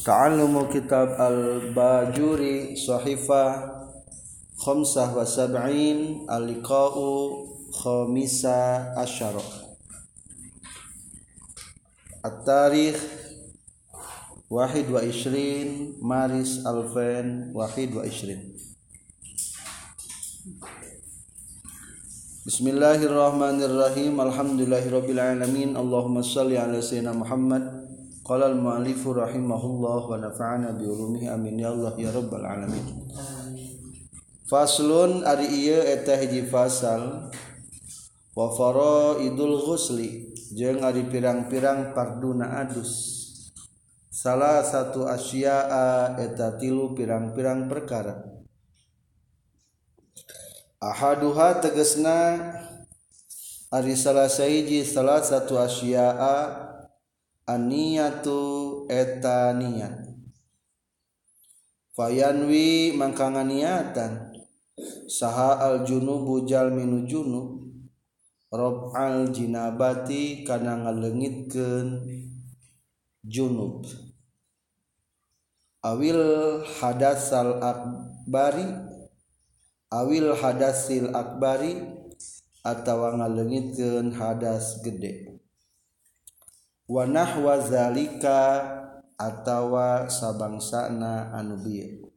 Ta'allumu kitab al-bajuri sahifah khamsah wa sab'in al-liqa'u khamisa asyara At-tarikh wahid wa ishrin maris alfen wahid wa ishrin. Bismillahirrahmanirrahim. Alhamdulillahirabbil alamin. Allahumma shalli ala sayyidina Muhammad Qala al-mu'allifu rahimahullah wa nafa'ana bi ulumihi amin ya Allah ya rabbal alamin. Faslun ari ieu eta hiji fasal wa faraidul ghusli jeung ari pirang-pirang parduna adus. Salah satu asyaa eta tilu pirang-pirang perkara. Ahaduha tegesna ari salah sahiji salah satu asyaa aniatu eta niat. Fayanwi mangkanga niatan. Saha al junubu jalminu junub rob al jinabati kana ngalengitkeun junub. Awil hadasal akbari. Awil hadasil akbari atawa ngalengitkeun hadas gede. Wa nahwa zalika atawa sabangsana anu bieu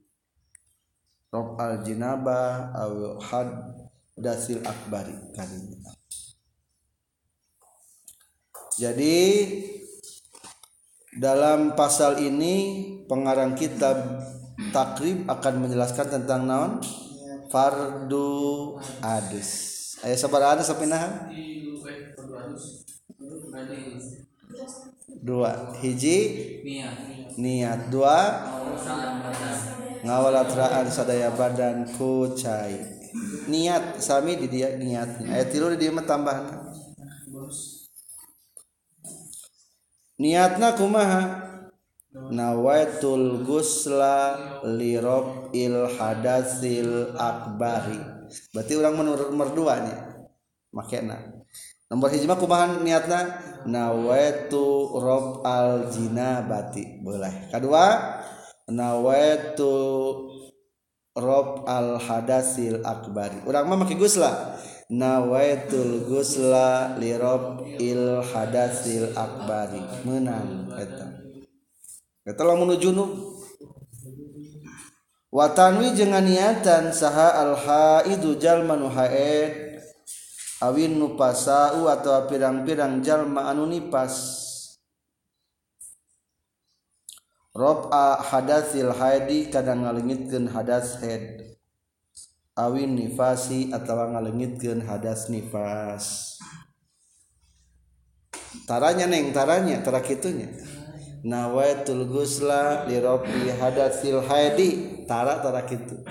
rob al jinaba aw hadasil akbari kalinya. Jadi dalam pasal ini pengarang kitab takrib akan menjelaskan tentang naon? Fardu adus ayat sabar adus nah dua. Hiji? Niat. Dua. Ngawalatraan sadaya badan kucai niat sami di dia niat ayat tilu di dia tambah niatna kumaha? Nawaitul gusla lirob il hadasil akbari. Berarti orang menurut merduanya makena. Nomor hiji mah kumaha niatna nawaitu rob al jinabati boleh. Kedua nawaitu rob al hadasil akbari. Urang mah make gusla. Nawaitul gusla li rob il hadasil akbari. Menang eta. Eta lamun junub watanwi jeung niatan saha al haidu jalma nu haid awin nupasau atau pirang-pirang jalma anu nipas. Rob'a hadatsil haidi kadang ngalengitkeun hadas head. Awin nifasi atau ngalengitkeun hadas nifas. Taranya neng taranya tara kitunya nawaitul gusla li hadatsil haidi tara tara kitu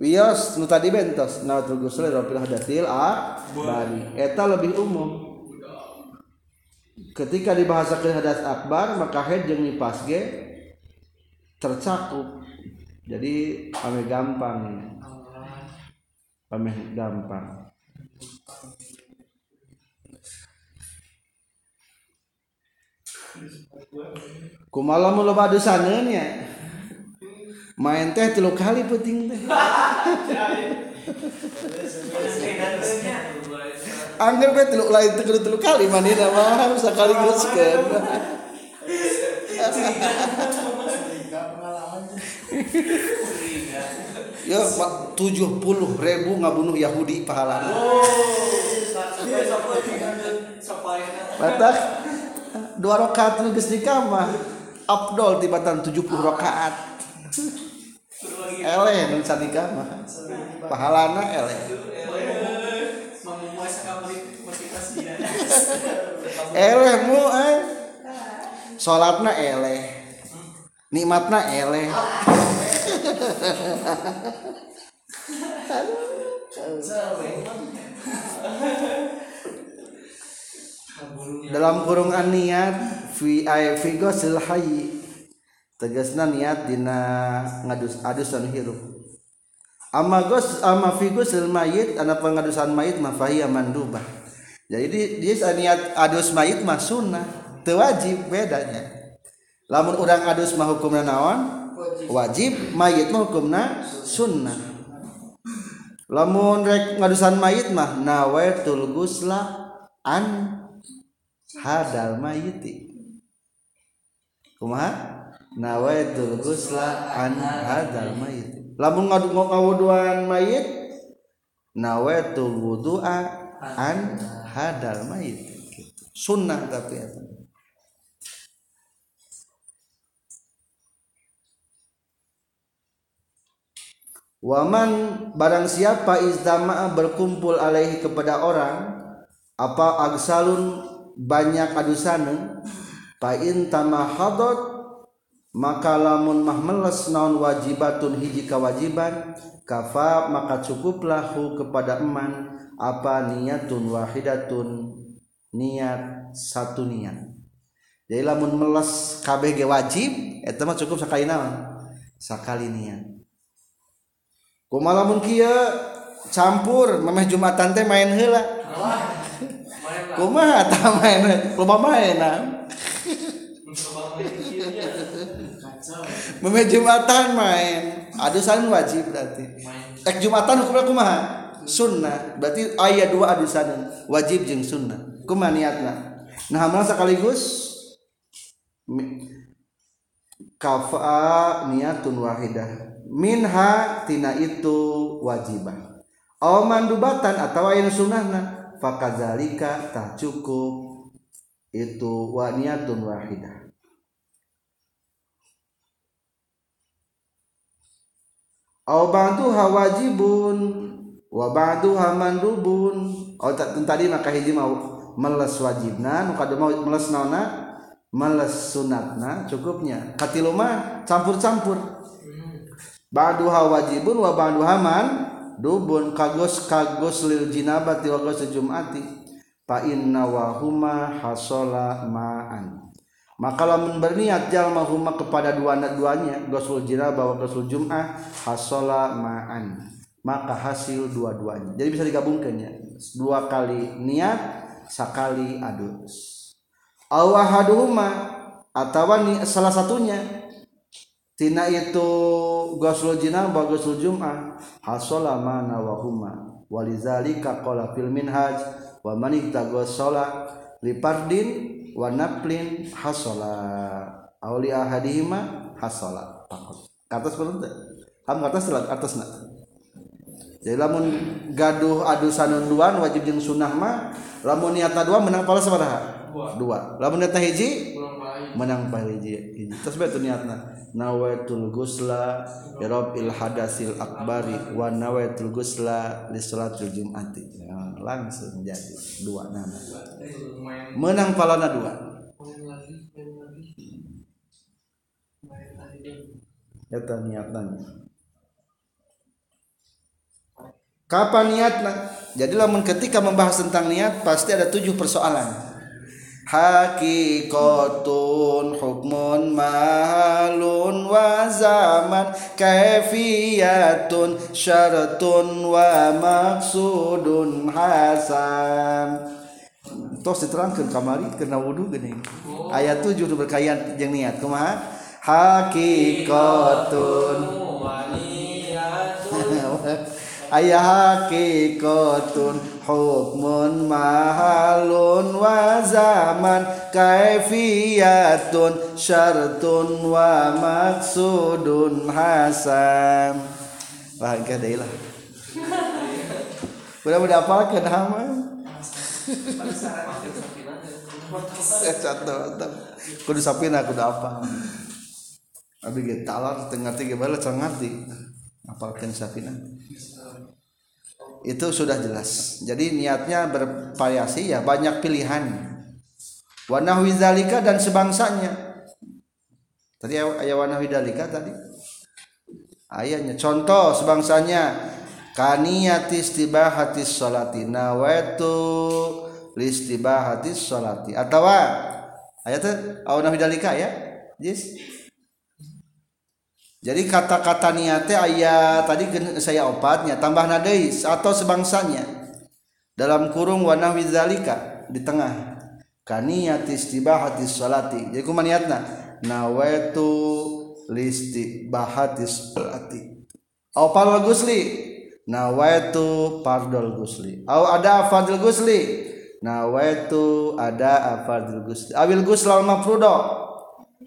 wios nu tadi bentos. Nawaitul gusla li rabbi hadasil a bari eta lebih umum. Ketika dibahasakan hadas akbar maka haid jeung nifas ge tercakup. Jadi ame gampang. Ame gampang. Kumala mau loba dosaneun main teh tilu kali penting teh. Angger bae tilu lain teu tilu kali manina mah sakali geuskeun ya tujuh puluh ribu ngabunuh Yahudi pahala. Batak dua rakaat nu geus mah Abdul tibatan tujuh puluh rakaat eleh nu sanikah mah. Pahalana eleh. Eleh mu eh. Salatna eleh. Nikmatna eleh. Dalam kurungan niat fi fi gosil hayy tegasna niat dina ngadus adusan hirup. Amma gos amma fi gosil mayit ana pengadusan mayit mah fahiya mandubah. Jadi dia niat adus mayit mah sunnah teu wajib bedanya. Lamun urang adus mah hukumna naon? Wajib. Mayit mah hukumna sunnah. Lamun rek ngadusan mayit mah nawaitul gusla an hadal mayiti. Kumaha nawaitul gusla an hadal mayiti lamun ngawuduan mayit nawaitul wudu'a an hadal mayit. Sunnah tapi ya Waman barang siapa izdama berkumpul alaihi kepada orang apa agsalun banyak adusan pain tamahadot maka lamun mah meles naon wajibatun hiji kewajiban kafa maka cukuplah hu kepada eman. Apa niatun wahidatun? Niat satu niat. Jadi lamun meles kabeh ge wajib eta mah cukup sakali naon? Sakali niat. Kumalamun kia campur memeh jumatan teh main heula. Kumaha? Tah main loba mainan memeh jumatan main. Adusan wajib berarti. Ek jumatan hukumnya kumaha? Sunnah. Berarti ayat dua adusan wajib jeung sunnah. Kumaha niatna? Nah amal sekaligus. Kafa niatun wahidah. Minha tina itu wajibah. Aw mandubatan atau yang sunnahna. Fakadzalika tak cukup. Itu waniyatun wahidah Aw ba'duha wajibun wa ba'duha mandubun Oh tadi maka hiji mau meles wajibna nu kada mau meles naonna meles sunatna cukupnya. Katilu mah campur-campur. Ba'duha wajibun wa ba'duha mandubun kagos kagos lil jinabati wa kagos jum'ati. Fa inna wa huma hasala ma'an. Maka lamun berniat jalma huma kepada dua duanya gosul jinabah wa gosul jum'ah hasala ma'an. Maka hasil dua-duanya. Jadi bisa digabungkan ya. Dua kali niat sekali adus. Awahaduhuma atau salah satunya. Tina itu ghuslul janabah ghuslul jum'ah hasala mana wa huma walizalika qala fil minhaj wa man ittaghassala li warnaplin hasola. Awli ahadihima hasola. Takut ke atas belum tuh ham ke atas telat atas nak jadi lamun gaduh adu sanunduan wajib jeng sunnah mah lamun niat dua menang pahala sabaraha? Dua. Lamun niat hiji menang paling hiji terus betul niatna. Nawaitul gusla il hadasil akbari wa nawaitul gusla li salatul jumati. Ya, langsung jadi dua nama. Menang palana dua. Eta niatna. Kapan niatna? Jadi lamun ketika membahas tentang niat pasti ada tujuh persoalan hakikatun hukmun mahalun wa zaman kaifiyatun syaratun wa maksudun hasan tos diterangkan kamari kena wudhu gini. Oh. Ayat 7 berkaitan jeung niat kumaha? Hakikatun. Oh, Ayah hakikatun. Hukmun mahalun wa zaman kaifiyatun syartun wa maksudun hasan. Bahagia deh lah mudah-mudahan apa ke nama kudu sapina kudu apa? Abi talar tengah tiga bala ngerti. Apalkan sapina itu sudah jelas. Jadi niatnya bervariasi ya banyak pilihan. Wanah wizalika dan sebangsanya. Tadi ayat wanah wizalika tadi. Ayatnya contoh sebangsanya. Kaniyati istibahati sholati nawaitu listibahati sholati. Atau ayatnya awal wizalika ya? Yes jadi kata-kata niatnya ayat tadi saya opatnya tambah nadai atau sebangsanya. Dalam kurung warna wizalika di tengah. Kaniyati istibahati salati. Jadi kuma niatna nawaitu listi bahatis salati fardul gusli nawaitu fardul gusli au ada fardul gusli nawaitu ada fardul gusli awil guslal mafrudo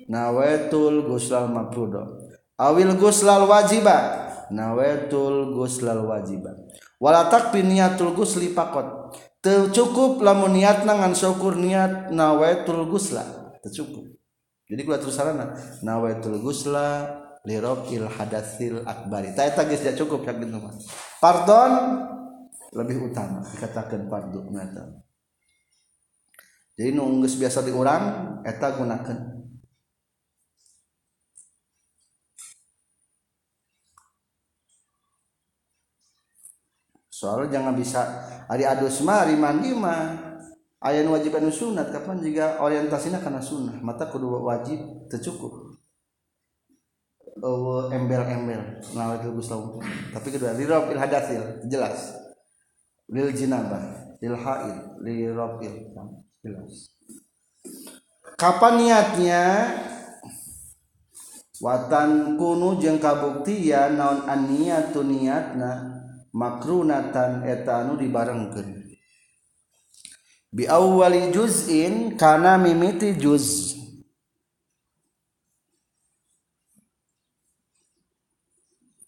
nawaitul guslal mafrudo awil guslal wajiba. Nawetul guslal wajiba. Wala takfi niatul gusli pakot. Cukup lamun niat nangan syukur niat nawetul gusla tercukup jadi kula terus sarana. Nawetul gusla lirokil hadasil akbari. Tak tak geus cukup yak gitu mah. Pardon lebih utama dikatakan pardon mata jadi nu biasa diurang eta gunakeun. Soalnya jangan bisa hari adus mah hari mandi mah ayat wajib anu sunat kapan juga orientasinya karena sunnah mata kedua wajib tercukup oh, embel-embel nah itu tapi kedua lirob il hadasil jelas. Lil jinabah lil haid lirob il jelas. Kapan niatnya? Watan kunu jeng kabuktian naon aniatu niatna makrunatan eta anu dibarengkeun. Bi awwali juz'in kana mimiti juz.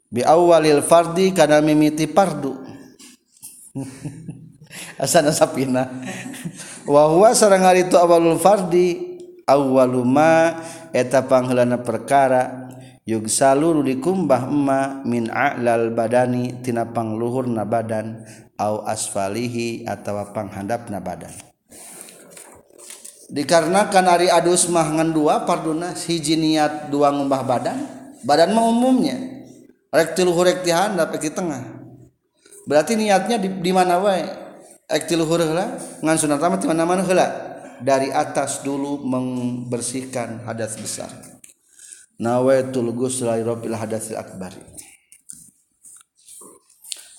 Bi awwalil fardi kana mimiti pardu. Asana sapina. Wa huwa sareng itu awalul fardi awwaluma eta panghelana perkara yugsalu dikumbah emma min a'lal badani tina pangluhurna badan au asfalihi atawa panghandapna badan. Dikarenakan ari adus mah ngan dua parduna hiji niat dua ngumbah badan badan mah umumnya. Rek tiluhur rek tihandap rek tengah. Berarti niatnya di, di mana wae? Rek tiluhur heula ngan sunat mah di mana-mana heula. Dari atas dulu membersihkan hadas besar nawetulguslairobil hadasil akbar.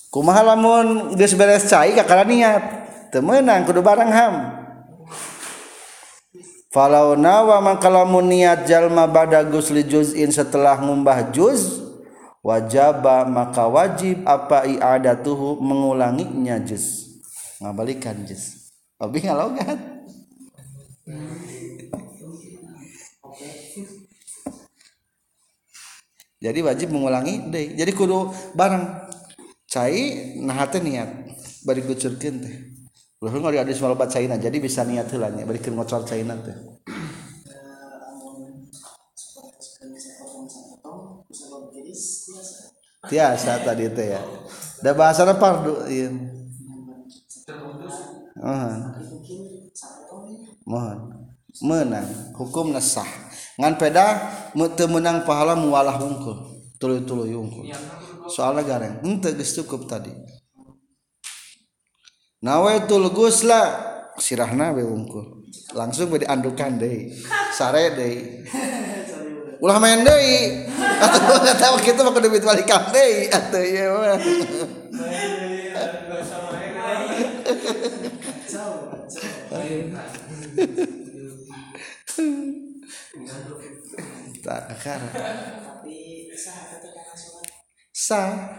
Kumaha lamun geus beres cai kakara niat teu meunang kudu barang ham. Falau nawa mangkalamun niat jalma bada gusli juz'in setelah ngumbah juz wajaba maka wajib apa i'adatuhu mengulanginya juz. Ngabalikan juz. Tapi ngalogat jadi wajib mengulangi deh jadi kudu bareng cai nah niat bari kucurkeun teh Ulah nggak ada semua obat caina jadi bisa niat heula nya bari ngocor caina teh Tiasa tadi teh ya. Da bahasana fardu ieu. Mohon. Mohon. Menang hukum nasah ngan peda teu menang pahala mualah wungkul. Tuluy-tuluy wungkul. Soalnya gareng henteu geus cukup tadi. Nawaitul gusla sirahna we wungkul. Langsung be diandukan deui sare deui. Ulah main deui. Atuh tahu kitu mah kudu balikan deui. Atuh ieu mah tak akar sah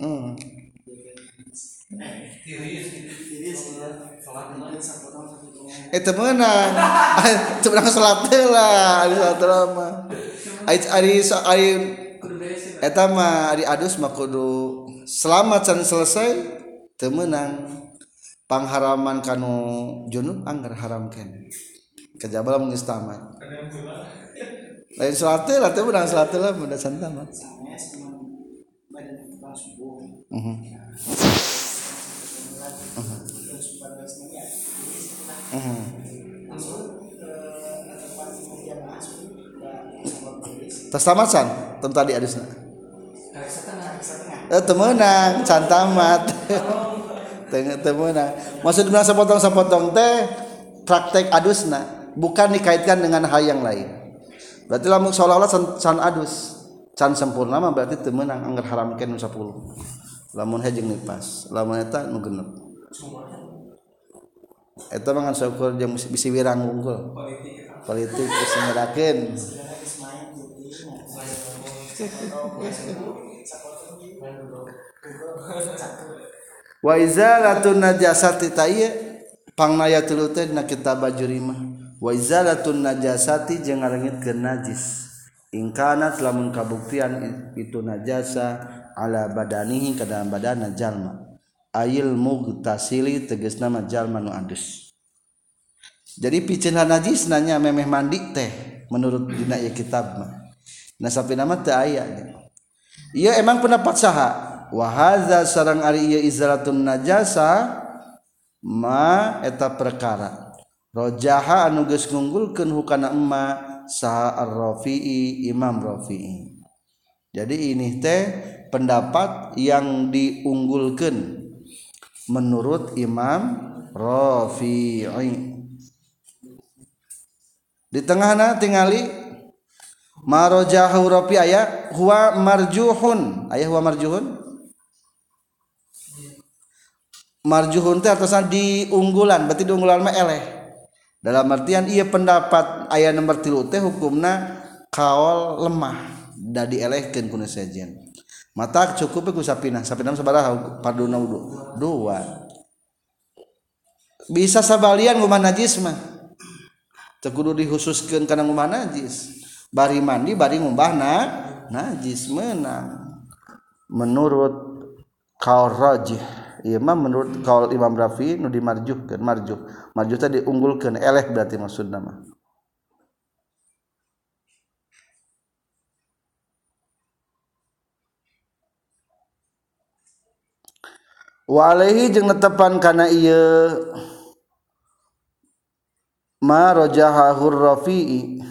hmm. Itu menang sebenarnya salat lah. Di salat lama ari ari ari eta mah ari adus mah kudu selamat can selesai. Teu meunang pangharaman kanu junub anggar haramkeun kejabal mun geus tamat. Lain salat lah teh urang salat lah mun dasan tamat mhm. Mhm. Tas tamat san, tem tadi adusna. Eh temenang, can tamat. Temenang. Maksud sapotong-sapotong teh praktek adusna bukan dikaitkan dengan hal yang lain. Berarti lamun seolah-olah san, san adus can sempurna mah berarti teu meunang anggar haramkeun nu 10 lamun hejeng nipas lamun eta nu genep. Itu mangan syukur yang bisa wirang unggul. Politik terus ngerakin wa waizalatun najasati ta pangnaya tilu teh dina kitab jurimah waizalatun najasati jeung ngarengitkeun najis. Ingkana lamun kabuktian itu najasa ala badanihi ka dalam badanna jalma. Ayil mugtasili tegas nama jalma nu adus. Jadi picenah najis nanya memeh mandi teh menurut dina ieu kitab mah. Nah sampai nama teu aya. Ieu emang pendapat saha? wahaza sarang Ari Izratun najasa ma eta perkara. Rojaha anuges ngunggulkeun hukana emma saha ar-rafi'i imam rafi'i. Jadi ini teh pendapat yang diunggulkan menurut imam rafi'i. Di tengahna tingali marojahu rafi aya huwa marjuhun. Aya huwa marjuhun? Marjuhun teh artinya diunggulan berarti diunggulan mah eleh. Dalam artian iya pendapat ayat nomor tilu teh hukumna kaol lemah da dielehkeun kuna sejen. Mata cukup ku sapina sapina sabaraha parduna wudu dua. Bisa sabalian ngumah najis mah. Teu kudu dihususkeun kana ngumah najis. Bari mandi bari ngumbah na najis menang menurut kaul rajih Imam menurut kaul Imam Rafi nu dimarjuhkeun marjuh. Marjuh tadi diunggulkeun eleh berarti maksudna mah. Walaihi jeung netepan kana ieu. Ma rajahahur rafi'i.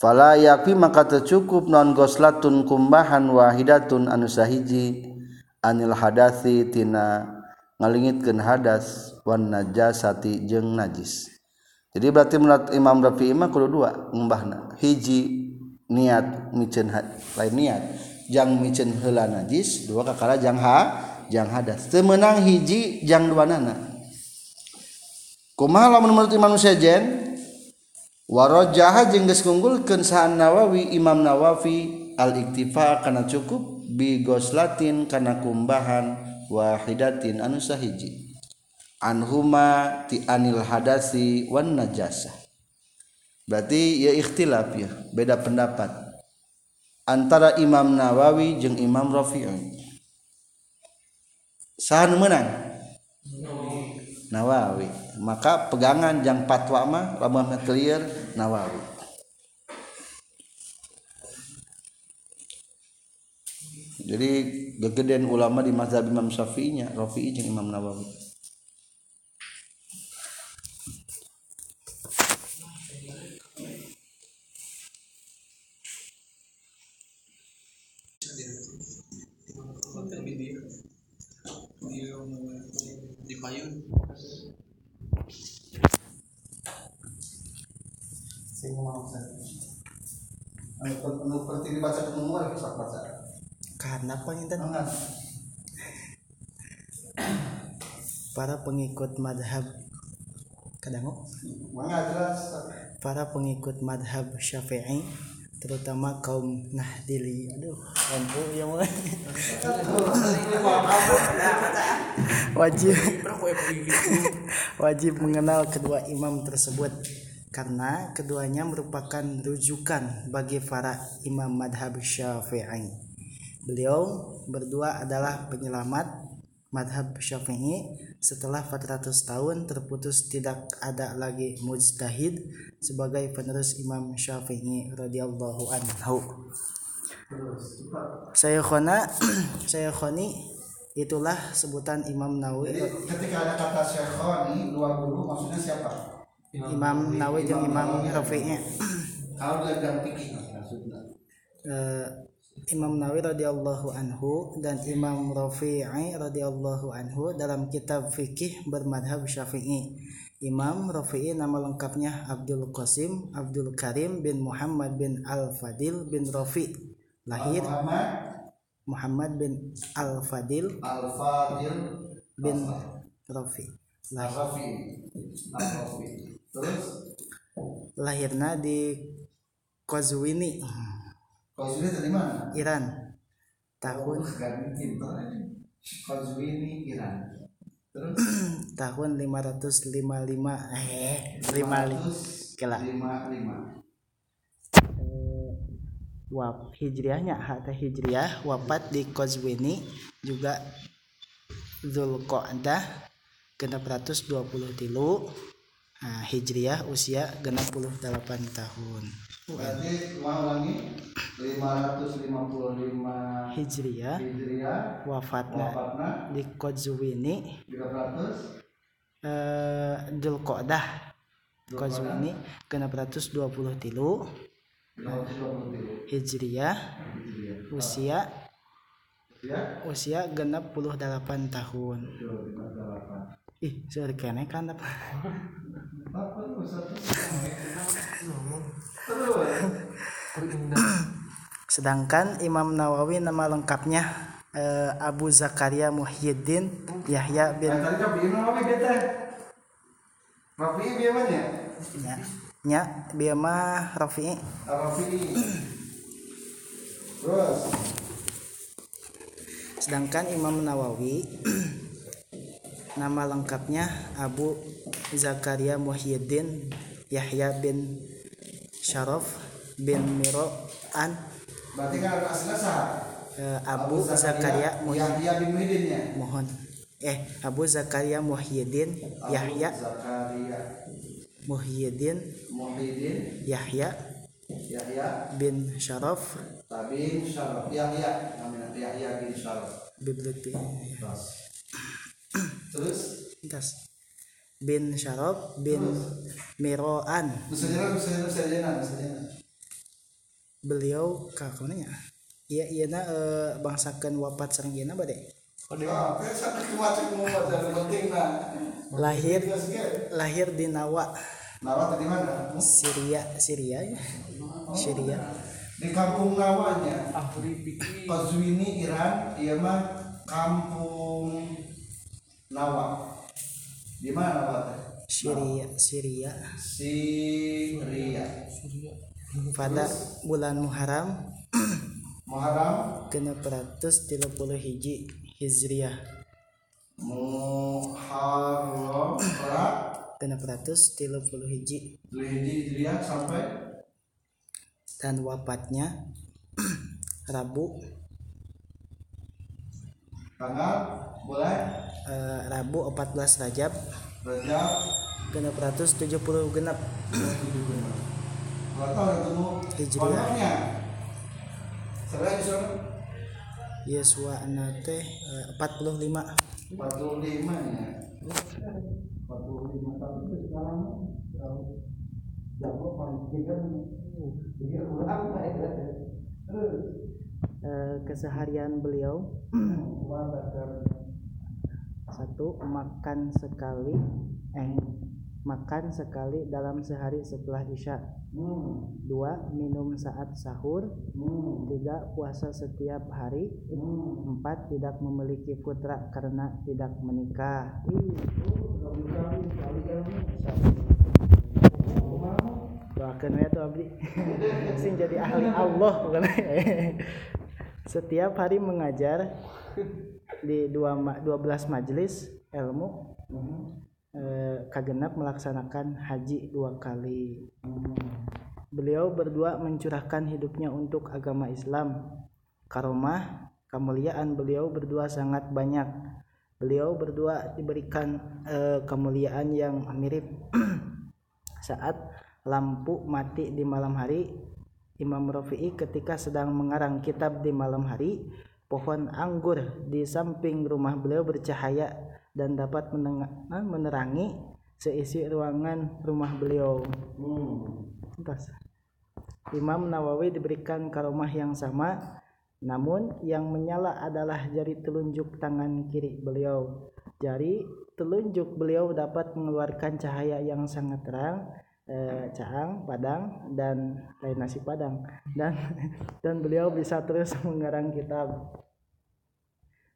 Fala yakfi maka tercukup non goslatun kumbahan wahidatun anu sahiji. Anil hadasi tina. ngalingitkeun hadas wan najasati jeung najis. Jadi berarti menurut Imam Rafi mah kudu dua ngembahna. Hiji niat miceun lain niat jang miceun heula najis, dua kakara jang ha jang hadas. Teu meunang hiji jang duanana. Kumaha lamun menurut Imam Sejen? Warajaha jeung geus ngunggulkeun sahan Nawawi Imam Nawawi al-iktifa kana cukup bi goslatin kana kumbahan wahidatin anu sahiji. Anhuma ti anil hadasi wan najasa. Berarti ya ikhtilaf ya beda pendapat. Antara Imam Nawawi jeung Imam Rafi'i. Sahan menang Nawawi. Maka pegangan yang patwa mah lamun clear Nawawi. Jadi gegedean ulama di mazhab Imam Syafi'i nya Rafi'i jeung Imam Nawawi. Di payun sing mau anu penting dibaca ketemu lagi sok baca karena penginten para pengikut madhab kadang para pengikut madhab syafi'i terutama kaum nahdili. Aduh ampu yang wajib wajib mengenal kedua imam tersebut karena keduanya merupakan rujukan bagi para imam madhab syafi'i Beliau berdua adalah penyelamat madhab syafi'i setelah 400 tahun terputus tidak ada lagi mujtahid sebagai penerus Imam Syafi'i radhiyallahu anhu. Saya khona, saya khoni itulah sebutan Imam Nawawi. ketika ada kata Syekhoni dua guru maksudnya siapa? Imam Nawawi dan Imam Syafi'i. Kalau dalam fikih maksudnya. Uh, Imam Nawawi radhiyallahu anhu dan Imam Rafi'i radhiyallahu anhu dalam kitab fikih bermadhab Syafi'i. Imam Rafi'i nama lengkapnya Abdul Qasim Abdul Karim bin Muhammad bin Al Fadil bin Rafi. Lahir Muhammad? Bin Al Fadil Al Fadil bin Rafi. Al-Rafi Al-Rafi terus? lahirna di Kozwini Kozwini dari mana? Iran. Tahun aja Kozwini Iran. Terus? Tahun 555 eh 55 kela 55 wap hijriahnya. Hata hijriah wafat di Kozwini juga Zulqa'dah genap ratus dua puluh tilu. Nah, hijriah usia genap puluh delapan tahun berarti mau lagi 555 hijriah Hijriah wafatnya wafatna di Kozwini. 300 eh, Zulqa'dah Kozwini genap ratus dua puluh tilu. 523 hijriah usia ya usia genap puluh delapan tahun. 58 ih seueur keneh kan apa sedangkan Imam Nawawi nama lengkapnya eh, Abu Zakaria Muhyiddin Yahya bin biar mana mah Rafi'i. Rafi terus? Sedangkan Imam Nawawi nama lengkapnya Abu Zakaria Muhyiddin Yahya bin Syaraf bin Miro'an. Berarti kan aslinya sah eh, Abu Zakaria Muhyiddin Yahya bin Muhyiddin ya? Mohon. Eh Abu Zakaria Muhyiddin Yahya Zakaria Muhyiddin Muhyiddin Yahya Yahya bin Syaraf. Bin Syaraf. Yahya namanya Yahya bin Syaraf. Bibliotek. Terus? Terus bin Syaraf bin Miroan. Beliau kakonnya iya iya na eh, bangsakan wapat sareng ieu na bade? Penting nah. lahir lahir di Nawa. Nawa tadi mana? Syria Syria ya. Syria. Di kampung Nawanya. Kozwini Iran, iya mah kampung Nawa. Di mana teh? Syria Syria. Syria. pada bulan Muharram Muharram, genep ratus tilu puluh hiji Hijriah. Muharram, Rak, genep ratus tilu puluh hiji. Zulhijjah Hijriah sampai? Dan wafatnya Rabu tanggal bulan eh, Rabu 14 Rajab. Rajab. Genep ratus tujuh puluh Gak tahu ketemu. Sebenarnya di sana Yeswa nate eh, 45 45 nya. 45 tahun itu sekarang jago paling tiga tiga kurang terus Eh, keseharian beliau. Satu makan sekali. Eh makan sekali dalam sehari setelah isya. Dua minum saat sahur. Tiga puasa setiap hari. Empat tidak memiliki putra karena tidak menikah. Doakan ya tuh abdi. Sing jadi ahli Allah setiap hari mengajar di dua ma- 12 majelis ilmu eh, kagenap melaksanakan haji dua kali. Beliau berdua mencurahkan hidupnya untuk agama Islam. Karomah kemuliaan beliau berdua sangat banyak. Beliau berdua diberikan eh, kemuliaan yang mirip. Saat lampu mati di malam hari Imam Rafi'i ketika sedang mengarang kitab di malam hari pohon anggur di samping rumah beliau bercahaya dan dapat eh, menerangi seisi ruangan rumah beliau Entas. Imam Nawawi diberikan karomah yang sama namun yang menyala adalah jari telunjuk tangan kiri beliau jari telunjuk beliau dapat mengeluarkan cahaya yang sangat terang eh, caang padang dan lain nasi padang. Dan dan beliau bisa terus mengarang kitab.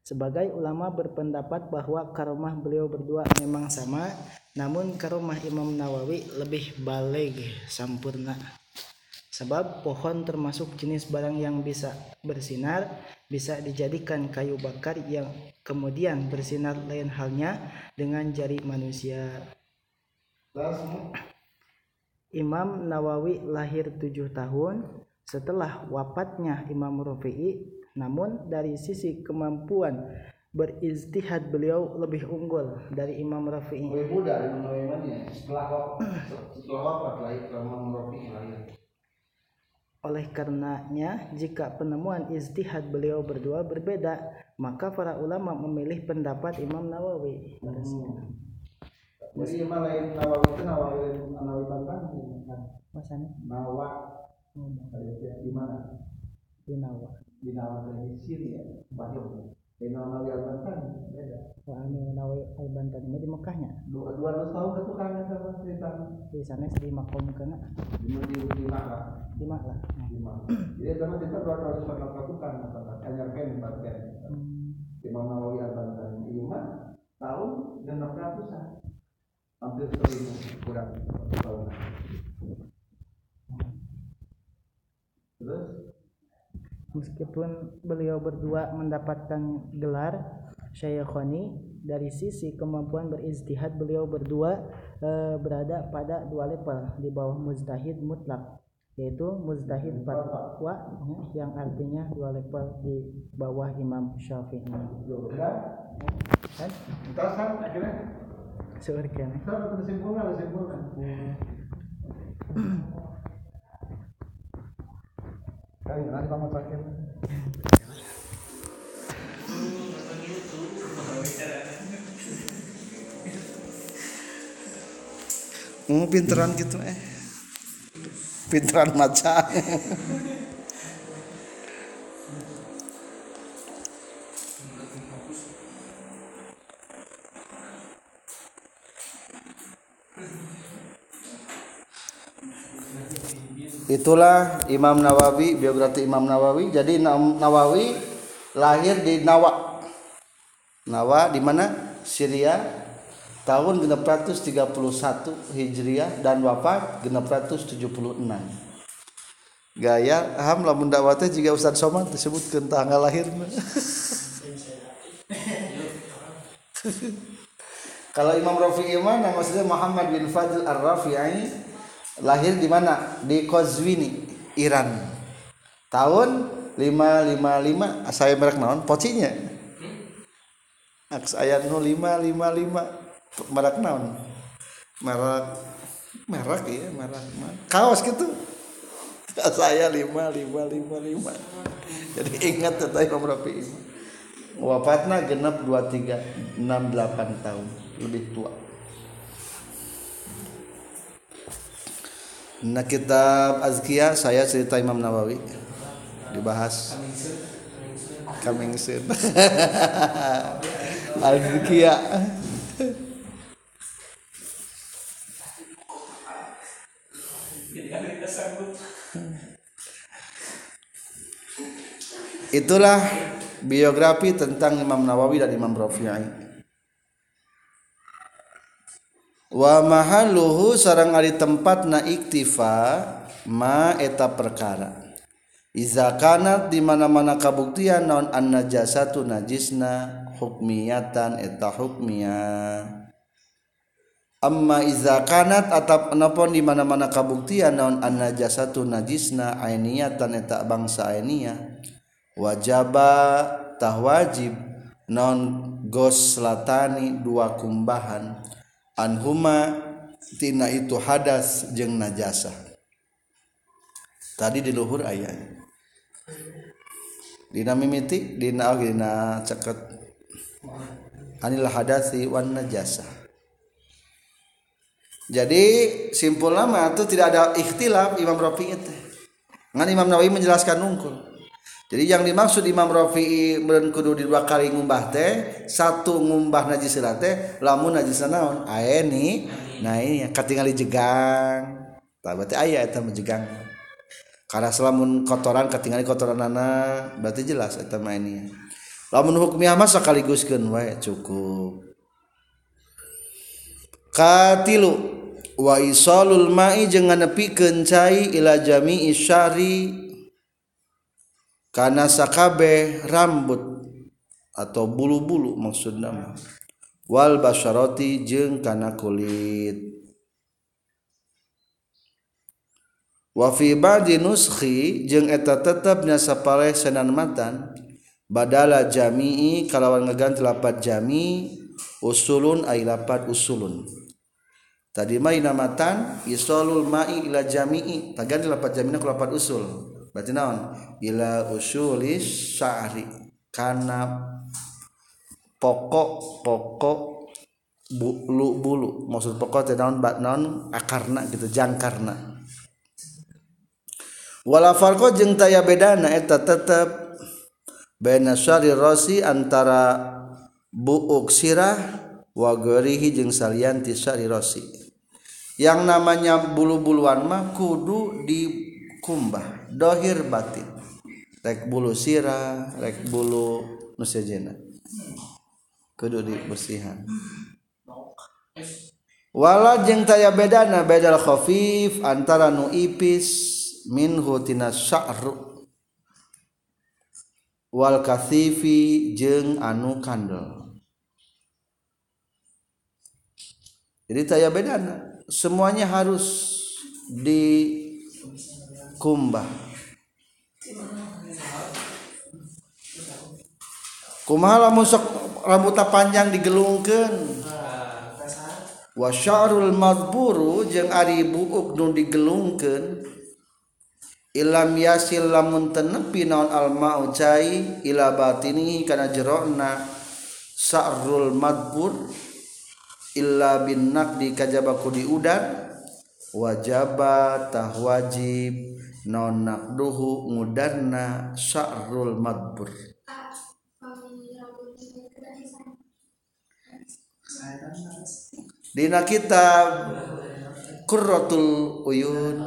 Sebagai ulama berpendapat bahwa karomah beliau berdua memang sama namun karomah Imam Nawawi lebih baleg sampurna. Sebab pohon termasuk jenis barang yang bisa bersinar bisa dijadikan kayu bakar yang kemudian bersinar lain halnya dengan jari manusia Imam Nawawi lahir tujuh tahun setelah wafatnya Imam Rafi'i namun dari sisi kemampuan beristihad beliau lebih unggul dari Imam Rafi'i. Lebih muda Imam Nawawi setelah setelah wafat lah Imam Rafi'i lahir. Oleh karenanya, jika penemuan istihad beliau berdua berbeda, maka para ulama memilih pendapat Imam Nawawi. Hmm. Jadi Imam Nawawi itu Nawawi Nawawi Bantan. Masanya? Nawa. Hmm. Di mana? Di Nawa di nama dari Syria Bandung di nama Nawi Al-Bantan beda. Wah, anu Nawi Al-Bantan ini di Mekahnya dua dua ratus tahun ke tukang sama cerita. Di sana di makom kena di di di mana di mana lah. Di mana jadi sama kita dua ratus tahun ke tukang hanya pen bagian Imam Nawawi Al-Bantan ini mah tahun enam ratusan hampir seribu kurang tahun terus meskipun beliau berdua mendapatkan gelar Syayakhoni dari sisi kemampuan beristihad beliau berdua e, berada pada dua level di bawah mujtahid mutlak yaitu mujtahid fatwa ya, yang artinya dua level di bawah Imam Syafi'i. Kan? Tasan akhirnya. Seurkan. Sama kesimpulan, kesimpulan. nanti kamu terakhir. Hmm, pinteran gitu eh. Pinteran maca. Itulah Imam Nawawi, biografi Imam Nawawi. Jadi Nawawi lahir di Nawa. Nawa di mana? Syria tahun 631 Hijriah dan wafat 676. Gaya ham lamun dakwatnya jika Ustaz Somad disebutkan tanggal lahir. Kalau Imam Rafi'i mana maksudnya Muhammad bin Fadl Ar-Rafi'i lahir di mana? Di Kozwini Iran. Tahun 555 saya merek naon? Pocinya. Aks ayat 555 merek naon? Merek merek ya merek, merek. kaos gitu saya 5555 jadi ingat tentang Imam Rafi. Wafatnya genap 23 68 tahun lebih tua Nah kitab Azkia saya cerita Imam Nawawi. Dibahas. Coming soon Azkia. Itulah biografi tentang Imam Nawawi dan Imam Rafi'i. Wa mahalluhu sarang ari tempat na iktifa ma eta perkara. Iza kanat di mana-mana kabuktian naon an najasatu najisna hukmiyatan eta hukmiyah Amma iza kanat atap napon di mana-mana kabuktian naon an najasatu najisna ainiyatan eta bangsa ainiyah wajaba tah wajib non gos latani dua kumbahan anhuma tina itu hadas jeng najasa. Tadi di luhur ayat dina mimiti dina dina ceket. Anil hadasi wan najasa. Jadi simpul lama itu tidak ada ikhtilaf Imam Rafi itu ngan Imam Nawawi menjelaskan nungkul jadi yang dimaksud Imam Rafi'i meureun kudu di dua kali ngumbah teh satu ngumbah najis teh lamun najis naon? Ae ni. Nah ini katingali jegang. Tah berarti aya eta jegang. Karena selamun kotoran katingali kotoran anak berarti jelas eta mah ini. Lamun hukmiah mah sakaliguskeun wae cukup. Katilu wa isalul ma'i jeung nganepikeun cai ila jami'i syari karena sakabeh rambut atau bulu-bulu maksud nama. Wal basharoti jeng kana kulit. Wafi ba'di nuskhi jeng eta tetapnya sapaleh senan matan. Badala jami'i kalawan ngeganti lapat jami usulun ay lapat usulun. Tadi mai namatan isolul ma'i ila jami'i. Taganti lapat jami'na ku lapat usul. Berarti naon? Ila usulis sya'ri. Kana pokok-pokok bulu-bulu. Maksud pokok teh naon? Naon? Akarna gitu jangkarna. Wala farqa jeung taya bedana eta tetep baina syari rasi antara buuk sirah wa ghairihi jeung salianti syari rasi. Yang namanya bulu-buluan mah kudu dikumbah dohir batin. Rek bulu sirah rek bulu nu sejena kudu dibersihan. Wala jeung taya bedana bedal khafif antara nu ipis minhu tina sya'ru wal kathifi jeung anu kandel. Jadi taya bedana semuanya harus kumbah. Kumaha lamun sok rambutna panjang digelungkeun? Wa sya'rul madburu jeung ari buuk nu digelungkeun. Ilam yasil lamun tenepi naon al ma'u cai ila batini kana jerona. Sa'rul madbur illa bin naqdi kajaba ku diudan wajaba tah wajib. Naon naqduhu ngudanna sa'rul madbur. Dina kitab Qurratul Uyun.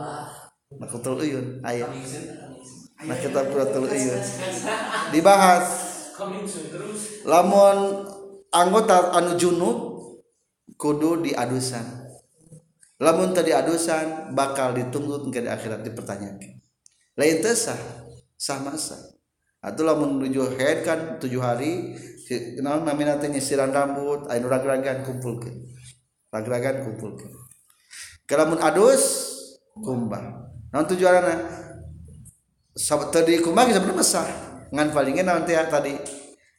Nakutul Uyun ayat Nah kitab Qurratul Uyun. Dibahas. Lamun anggota anu junub kudu diadusan lamun tadi adusan bakal ditunggu ke di akhirat dipertanyakan. Lain teh sah masa. Atau lamun menuju head kan tujuh hari kenal namina teh nyisiran rambut anu ragragan kumpulkeun. Ragragan kumpulkeun. Kalamun adus kumbah. Non tujuanna tadi kumbah sebenarnya mesah ngan palingnya nanti tadi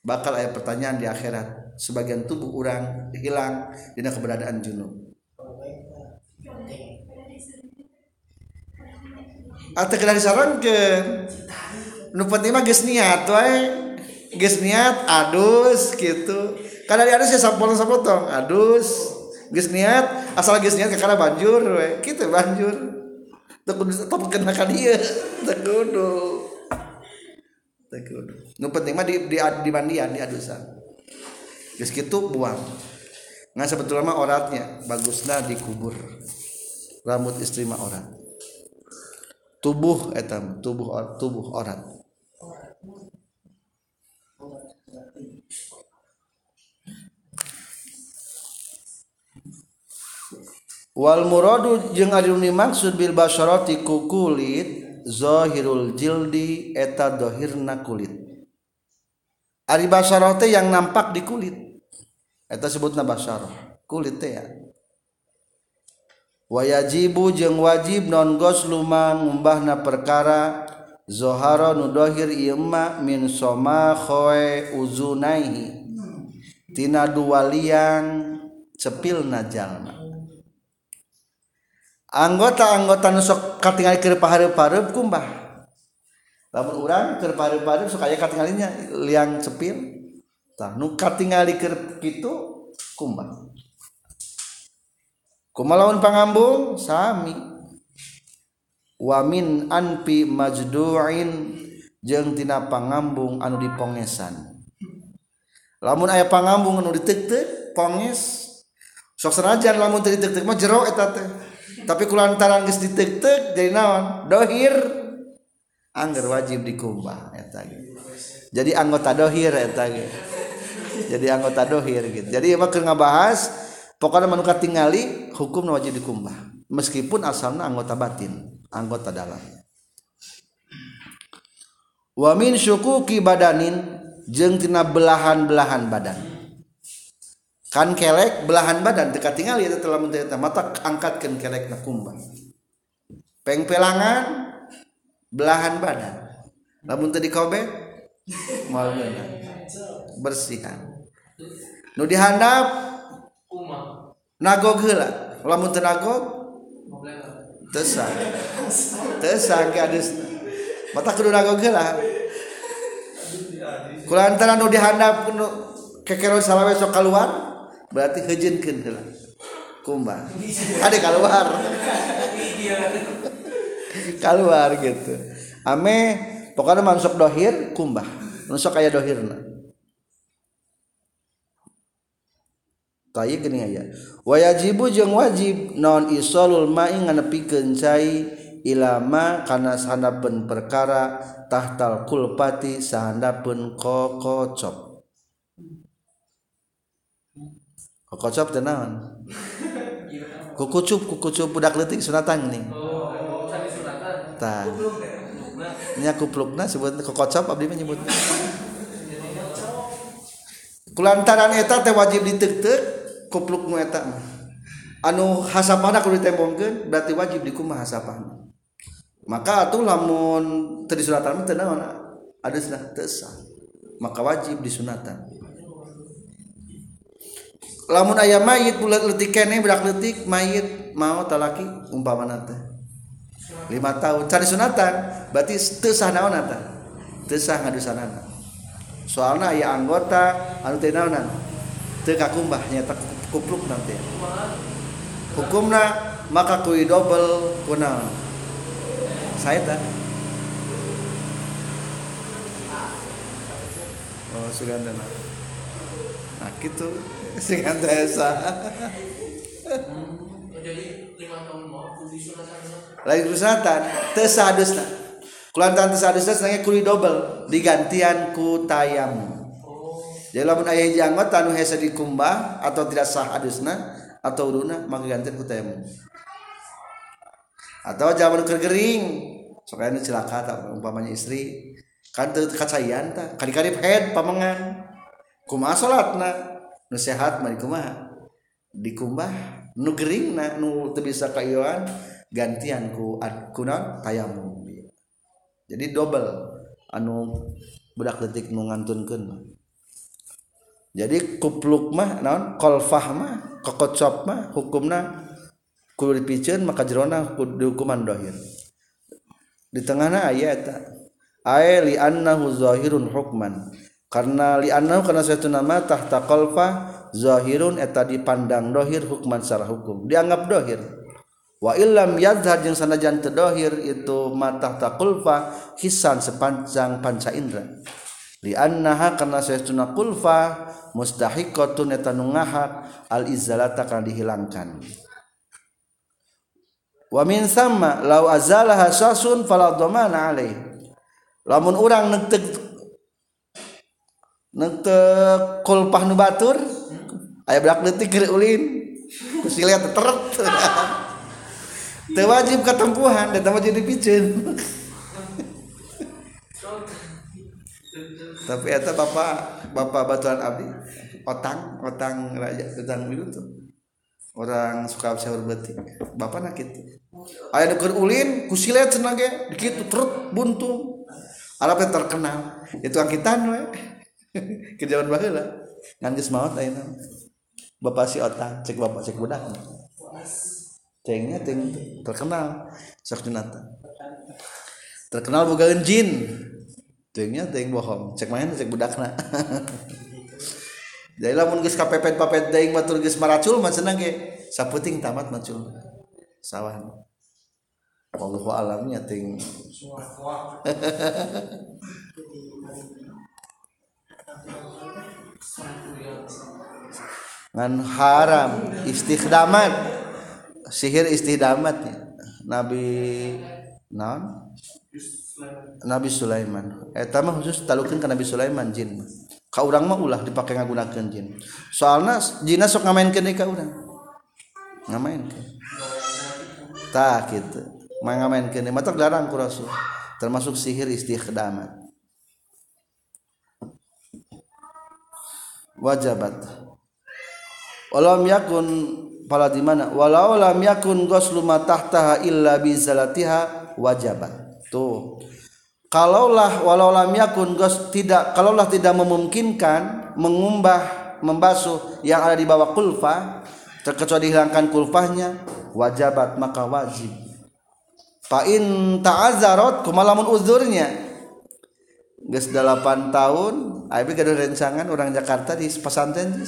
bakal ada pertanyaan di akhirat. Sebagian tubuh orang hilang dina keberadaan junub atau kena disarankan nu penting mah geus niat wae. Geus niat adus gitu. Karena di adus ya sapotong-sapotong adus. Geus niat asal geus niat kakana banjur we kitu banjur. Teu kudu tepkeun ka dieu teu kudu kudu nu penting mah di di, di mandian di adusan. Geus kitu buang. Ngan sebetulnya mah oratnya bagusna dikubur. Rambut istri mah orat tubuh etam tubuh tubuh orang. Wal muradu jeung ari maksud bil basharati ku kulit zahirul jildi eta dohirna kulit. Ari basharah yang nampak di kulit. Eta sebutna basharah. Kulit teh ya. wayajibu jeung wajib non gosluma ngumbahna perkara. Zoharo nudohir ima min soma khoe uzunaihi. Tina dua liang cepil najalna anggota-anggota nusok katingali keur pahareup-hareup kumbah. Lamun urang keur pahareup-hareup sok aya katingalinya liang cepil. Tah nu katingali keur kitu kumbah. kumalawan pangambung sami. Wamin anpi majduin jeng tina pangambung anu dipongesan. Lamun aya pangambung anu ditek-tek ponges. Sok senajan lamun teu ditek-tek mah jero eta teh. Tapi kulantaran geus ditek-tek jadi naon? Dohir. Angger wajib dikumbah eta gitu. jadi anggota dohir eta gitu. jadi anggota dohir gitu. Jadi emang keur ngabahas pokoknya manuka tingali hukum wajib dikumbah. Meskipun asalnya anggota batin anggota dalam. Wa min syukuki badanin jeung tina belahan-belahan badan. Kan kelek belahan badan dekat tinggal ya telah menderita mata angkatkan kelek na kumbah. Peng pelangan belahan badan. Lamun tadi kobe mal bersihan. Nu dihandap nagog heula lamun teu nagog tesa tesa adus mata kudu nagog heula kulantaran nu dihandap nu kekero salawe sok keluar berarti hejinkeun heula. Kumbah. Ada keluar. Keluar gitu. Ame pokoknya masuk dohir kumbah. Masuk kayak dohirna. Tayi gini aya. Wajibu jeung wajib non isolul ma'i nganepikeun cai ilama kana sahandapeun perkara tahtal kulpati sahandapeun kokocop. Kokocop teh? Kukucup kukucup budak leutik sunatan nih. Tah. Nya kuplukna sebut kokocop abdi menyebut. Kulantaran eta teh wajib diteuk kupluk nu eta anu hasapana kudu ditembongkeun berarti wajib dikumah hasapana. Maka atuh lamun teu disunatan teu naon? Ada teu sah. Maka wajib disunatan. Lamun aya mayit bulat letik kene budak letik mayit mau talaki umpamana teh lima tahun. Cari sunatan berarti teu sah naon eta? Teu sah ngadusanana. Soalna aya anggota anu teu naonan? Teu kakumbah nyata kupluk nanti hukumna maka kui double kuna saya tak oh suganda nah gitu suganda esa lagi kerusakan tesadusna kulantan tesadusna senangnya kuli double digantian ku tayamu Jadi lamun ayah hiji anggota anu hese dikumbah atau tidak sah adusna atau uduna maka ganti ku tayamum. Atau jaman keur gering sok aya cilaka tak umpamanya istri kan teu kacayan ta kali-kali head pamengan. Kumaha salatna? Nu sehat mah kumaha? Dikumbah nu geringna nu teu bisa kaioan gantian ku kunaon tayamum. Jadi double anu budak detik nu ngantunkeun mah. jadi kupluk mah naon? Kolfah mah kokocop mah hukumna kudu dipiceun maka jerona kudu hukuman dohir. Di tengahna aya eta. Ae li annahu zahirun hukman. Karena li annahu karena suatu nama tahta kolfa zahirun eta dipandang dohir hukman secara hukum. Dianggap dohir. Wa illam yadhar jeung sanajan teu dohir itu mata tahta kulfa hisan sepanjang panca indra. liannaha karena saestuna kulfa mustahiqatun eta nu ngahak al izzalata kana dihilangkan. Wa min samma law azalaha sasun fala dhamana alaih. Lamun urang neutek neutek kulpah nu batur aya berak detik keur ulin kusi lihat teret. Teu wajib ketempuhan eta mah jadi tapi eta bapak bapak batuan abdi otang otang raja otang itu tuh. Orang suka sahur betik bapak nak gitu. Ayah nuker ulin kusilet senang ge dikitu terus buntung Arab yang terkenal. Itu angkitan we. Ke zaman baheula. Ngan geus maot ayeuna bapak si otang cek bapak cek budak. Cengnya ceng terkenal. Sok terkenal boga jin Tengnya teng bohong, cek main cek budakna. Jadi lamun geus kapepet papet daing batur geus maracul ge saputing tamat macul. Sawah. Wallahu alamnya ting. ngan haram istikhdamat sihir istikhdamatnya Nabi non Nabi Sulaiman. Khusus talukan ke Nabi Sulaiman jin. Kau orang mau ulah dipakai ngagunakan jin. Soalnya jin sok ngamain ke orang ngamain ke tak gitu main ngamain ke mata larang ku rasul. Termasuk sihir istikhdamat wajabat. Walam yakun pala di mana? Walau lam yakun ghuslu ma tahtaha illa bi zalatiha wajabat tuh kalaulah walau lam yakun gos tidak kalaulah tidak memungkinkan mengumbah membasuh yang ada di bawah kulfa terkecuali dihilangkan kulfahnya wajabat maka wajib. Fa in ta'azzarat kumalamun uzurnya. Geus 8 tahun abi gaduh rencangan orang Jakarta di pesantren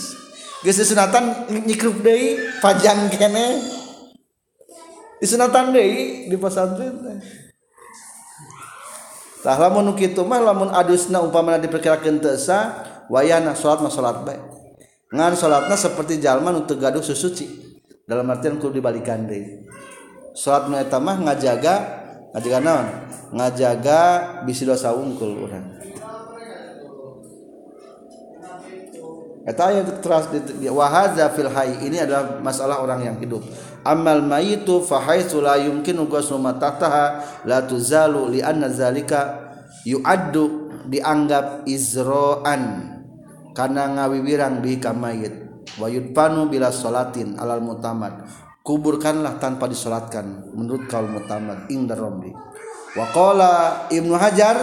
geus sunatan nyikrup deui pajang kene. Di sunatan deui di pesantren tah lamun kitu mah lamun adusna umpamana diperkirakeun teu sah wayana salat mah salat bae. Ngan salatna seperti jalma nu teu gaduh susuci dalam artian kudu dibalikan deui. Salat nu eta mah ngajaga ngajaga naon? Ngajaga bisi dosa wungkul orang Eta ayat teras di wahaza fil hayy ini adalah masalah orang yang hidup. Amal mayitu fa haitsu la yumkinu ghuslu matataha la tuzalu li anna zalika yu'addu dianggap izra'an karena ngawiwirang bi kamayit wa yudpanu bila salatin alal mutamad kuburkanlah tanpa disolatkan menurut kaum mutamad indar romli Wakola Ibnu Hajar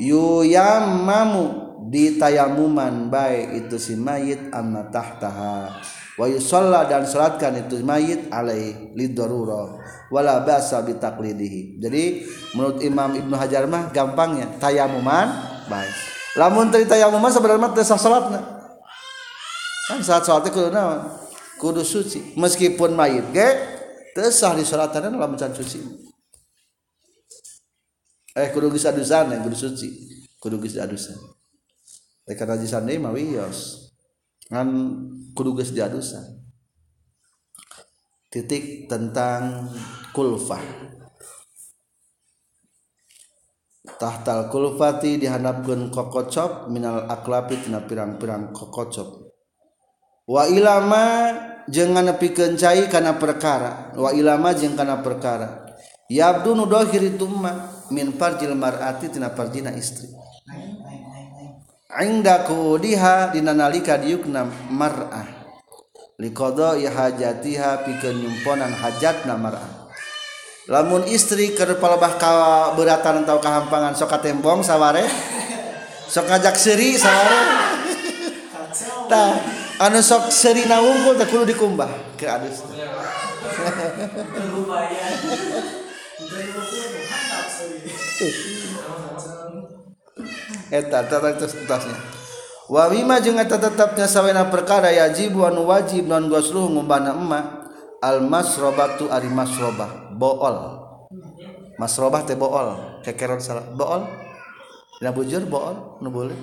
yuyamamu di tayamuman baik itu si mayit amma tahtaha wa yusalla dan salatkan itu mayit alai lidoruro wala basa bitaklidihi jadi menurut Imam Ibnu Hajar mah gampangnya tayamuman baik. Lamun tadi tayamuman sebenarnya teh salatna kan saat salatnya kudu naon? Kudu suci. Meskipun mayit ge teu sah disalatan lamun can suci. Eh kudu geus adusan yang kudu suci. Kudu geus adusan. Eh jisan deui mah wios ngan kudu geus diadusan titik tentang kulfah. Tahtal kulfati dihandapkeun kokocop minal aklapi tina pirang-pirang kokocop wa ilama jeung nganepikeun cai kana perkara. Wa ilama jeung kana perkara. Yabdu nu dohir itu min farjil mar'ati tina farjina istri inda kudiha dina nalika diukna mar'ah. Liqadai hajatiha pikeun nyumponan hajatna mar'ah. Lamun istri keur palebah ka beratan atau kahampangan sok katembong saware? Sok ngajak seuri saware? Tah anu sok seuri na unggul teh kudu dikumbah. Ke adus eta tasnya wa mimma jeung eta tetapnya sawena perkara yajib anu wajib non gosluh ngumbana emak al masrobatu ari masrobah bool. Masrobah teh bool kekeron salah bool. Dina bujur bool nu boleh.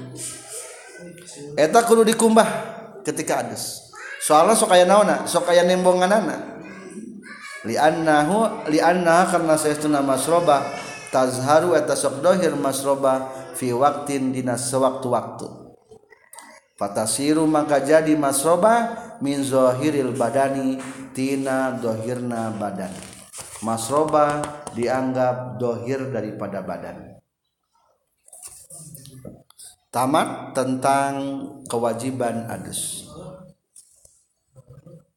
Eta kudu dikumbah ketika adus. Soalnya sok aya naonna sok aya nembonganana. Li annahu li annaha karna saestuna masrobah tazharu eta sok dohir masroba fi waktin dina sewaktu-waktu fatasiru maka jadi masroba min zohiril badani tina dohirna badan. Masroba dianggap dohir daripada badan. Tamat tentang kewajiban adus.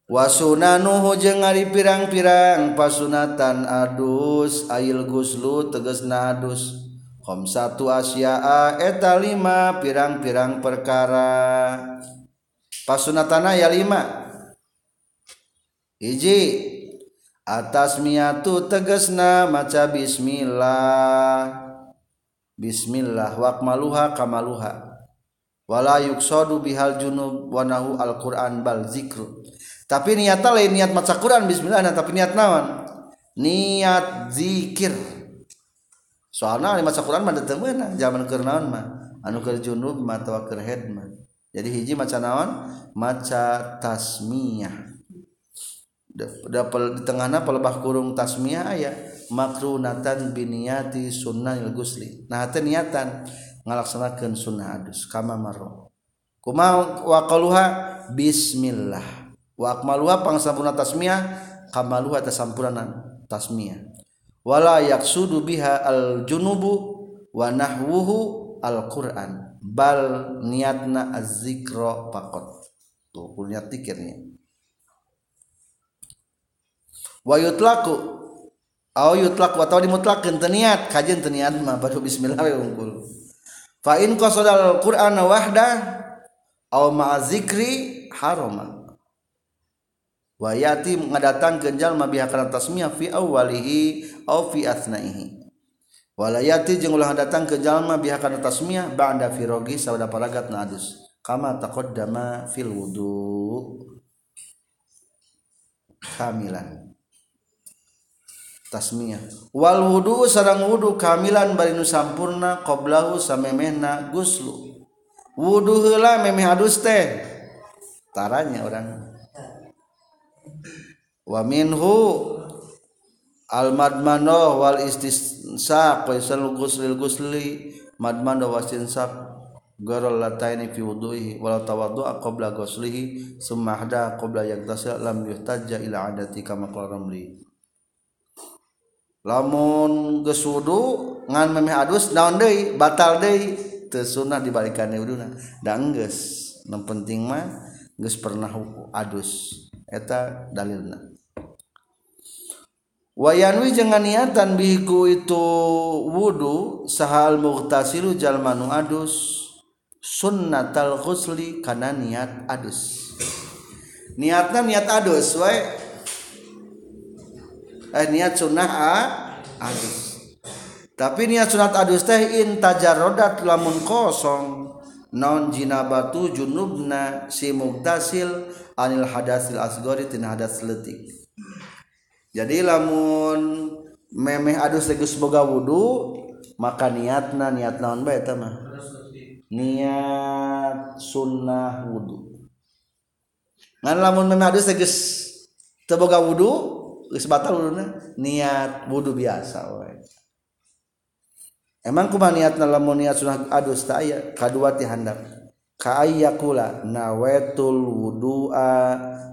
Wasunanuhu jeung ari pirang-pirang pasunatan adus ail guslu tegesna adus. Kom satu asya'a eta lima pirang-pirang perkara. Pasunatana ya lima. Iji atas miatu tegesna maca bismillah. Bismillah wakmaluha kamaluha wala yuksadu bihal junub wanahu al-Qur'an bal zikru. Tapi niat lain niat maca Quran bismillah nah, tapi niat naon? Niat zikir soalnya maca Quran mah teu meunang zaman keur mah anu keur junub keur head mah. Jadi hiji maca naon? Maca tasmiyah. Da, da, di tengahna pelebah kurung tasmiyah aya makrunatan biniati sunnah gusli. Nah teh niatan ngalaksanakeun sunnah adus kama marro kumaha wa qaluha bismillah. Wa akmaluha pangsampurna tasmiyah kamaluha tasampurna tasmiyah wala yaqsudu biha al junubu wa nahwuhu al Quran bal niatna az-zikra faqat. Tuh niat tikirnya wa yutlaqu aw yutlaq wa taw dimutlaqkeun teu niat. Kajeun teu niat mah baru bismillah we unggul. Fa in qasadal qur'ana wahda aw ma'a zikri harama wa yati ngadatang genjal mabiha kana tasmiyah fi awwalihi aw fi asnaihi. Walayati jeung ulah datang ke jalma biha kana tasmiyah ba'da firogi sabada paragat na adus. Kama taqaddama fil wudu. Kamilan. Tasmiyah. Wal wudu sarang wudu kamilan bari nu sampurna qablahu samemehna guslu. Wudu heula memeh adus teh. Taranya orang wa minhu al madmano wal istisaq wa isal guslil gusli madmano wa istinsak garol lataini fi wudu'ihi wala tawaddu qabla ghuslihi summa hada qabla yagtasil lam yuhtajja ila adati kama qala ramli. Lamun geus ngan memeh adus naon deui batal deui teu sunah dibalikan wuduna da geus nu penting mah geus pernah adus. Eta dalilna wayanwi jangan niatan biku itu wudhu sahal muhtasilu jalmanu adus. Sunnatal ghusli kana niat adus. Niatna niat adus wae. Eh, niat sunnah a, adus. Tapi niat sunat adus teh in tajarodat lamun kosong. Non jinabatu junubna si muktasil anil hadasil asgori tina hadas letik jadi lamun memeh adus tegus boga wudu maka niatna niat naon bae eta mah? Niat sunnah wudu. Ngan lamun memeh adus tegus teu boga wudu geus batal wuduna niat wudu biasa we emang kumaha niatna lamun niat sunah adus ta aya kadua ti handap ka ayyakula nawaitul wudu'a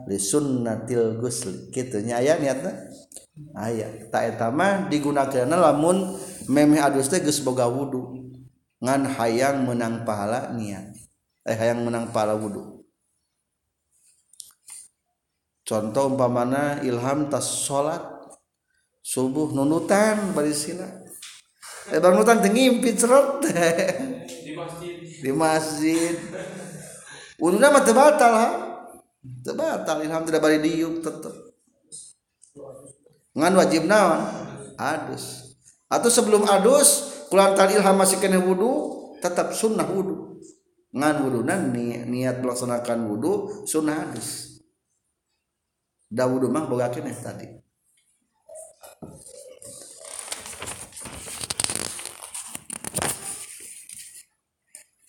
li sunnatil ghusl kitu nya aya niatna aya ta eta mah digunakeunna lamun memeh adus teh geus boga wudu. Ngan hayang menang pahala niat. Eh hayang menang pahala wudu. Contoh umpamana ilham tas salat subuh nunutan barisina. Eh bang nunutan ngimpi cerot di masjid. Di masjid. Unduna mah teu batal ha? Teu batal ilham tidak bari diuk tetep ngan wajib naon? Adus. Atau sebelum adus kulantaran ilham masih kena wudu tetap sunnah wudu. Ngan wuduna ni, niat melaksanakan wudu sunnah adus. Dawudu mah boga keneh tadi.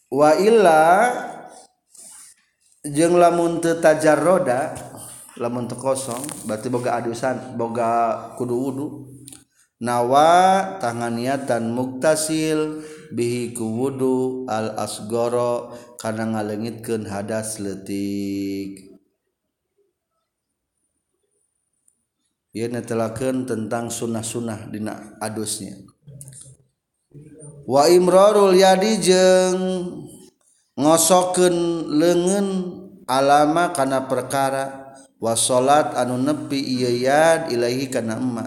Wa illa jeung lamun teu tajarroda lamun teu kosong berarti boga adusan boga kudu wudu. Nawa tanganiatan muktasil bihi ku wudu al asgoro kana ngalengitkeun hadas letik ia netelakeun tentang sunnah-sunnah dina adusnya. Wa imrarul yadi jeung ngosokeun leungeun alama kana perkara wasolat anu nepi iya Ilahi kana emma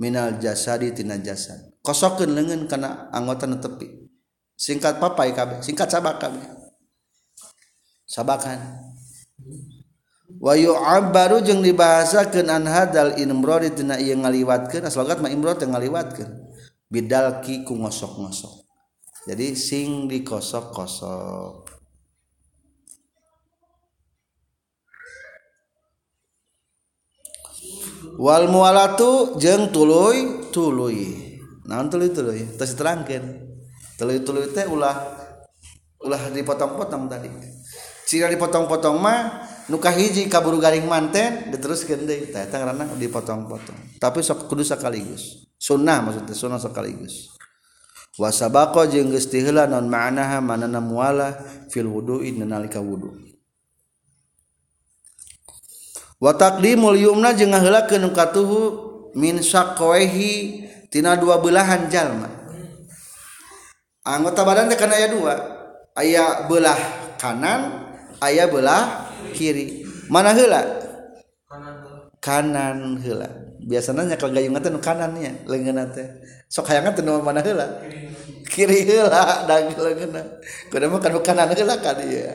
Minal jasadi tina jasad. Kosokin lengan kana anggota netepi singkat papai kabeh singkat sabak kabeh. Sabakan. Wa yu'abbaru jeung dibahasakeun an hadal imrori tina ieu ngaliwatkeun aslogat mah imrod teu ngaliwatkeun. Bidalki ku ngosok-ngosok. Jadi sing dikosok-kosok. wal mualatu jeung tuluy tuluy. Naon tuluy tuluy? Tos terangkan tuluy tuluy teh ulah ulah dipotong-potong tadi. Cina dipotong-potong mah nuka hiji kaburu garing manten diteruskan deh teh tangrana dipotong-potong. Tapi sok kudu sekaligus sunnah maksudnya sunnah sekaligus wasabako jeung geus non ma'anaha manana muala fil wudu'i nalika wudu' watakdi muliumna jeung ngahelakeun katuhu min saqwehi tina dua belahan jalma. Anggota badan teh kana aya dua aya belah kanan aya belah kiri. Mana heula? Kanan heula. Biasanya nya gayung teh kanannya leungeunna teh. Sok hayang teh mana heula? Kiri heula da leungeunna kudu mah kan kanan heula kan ieu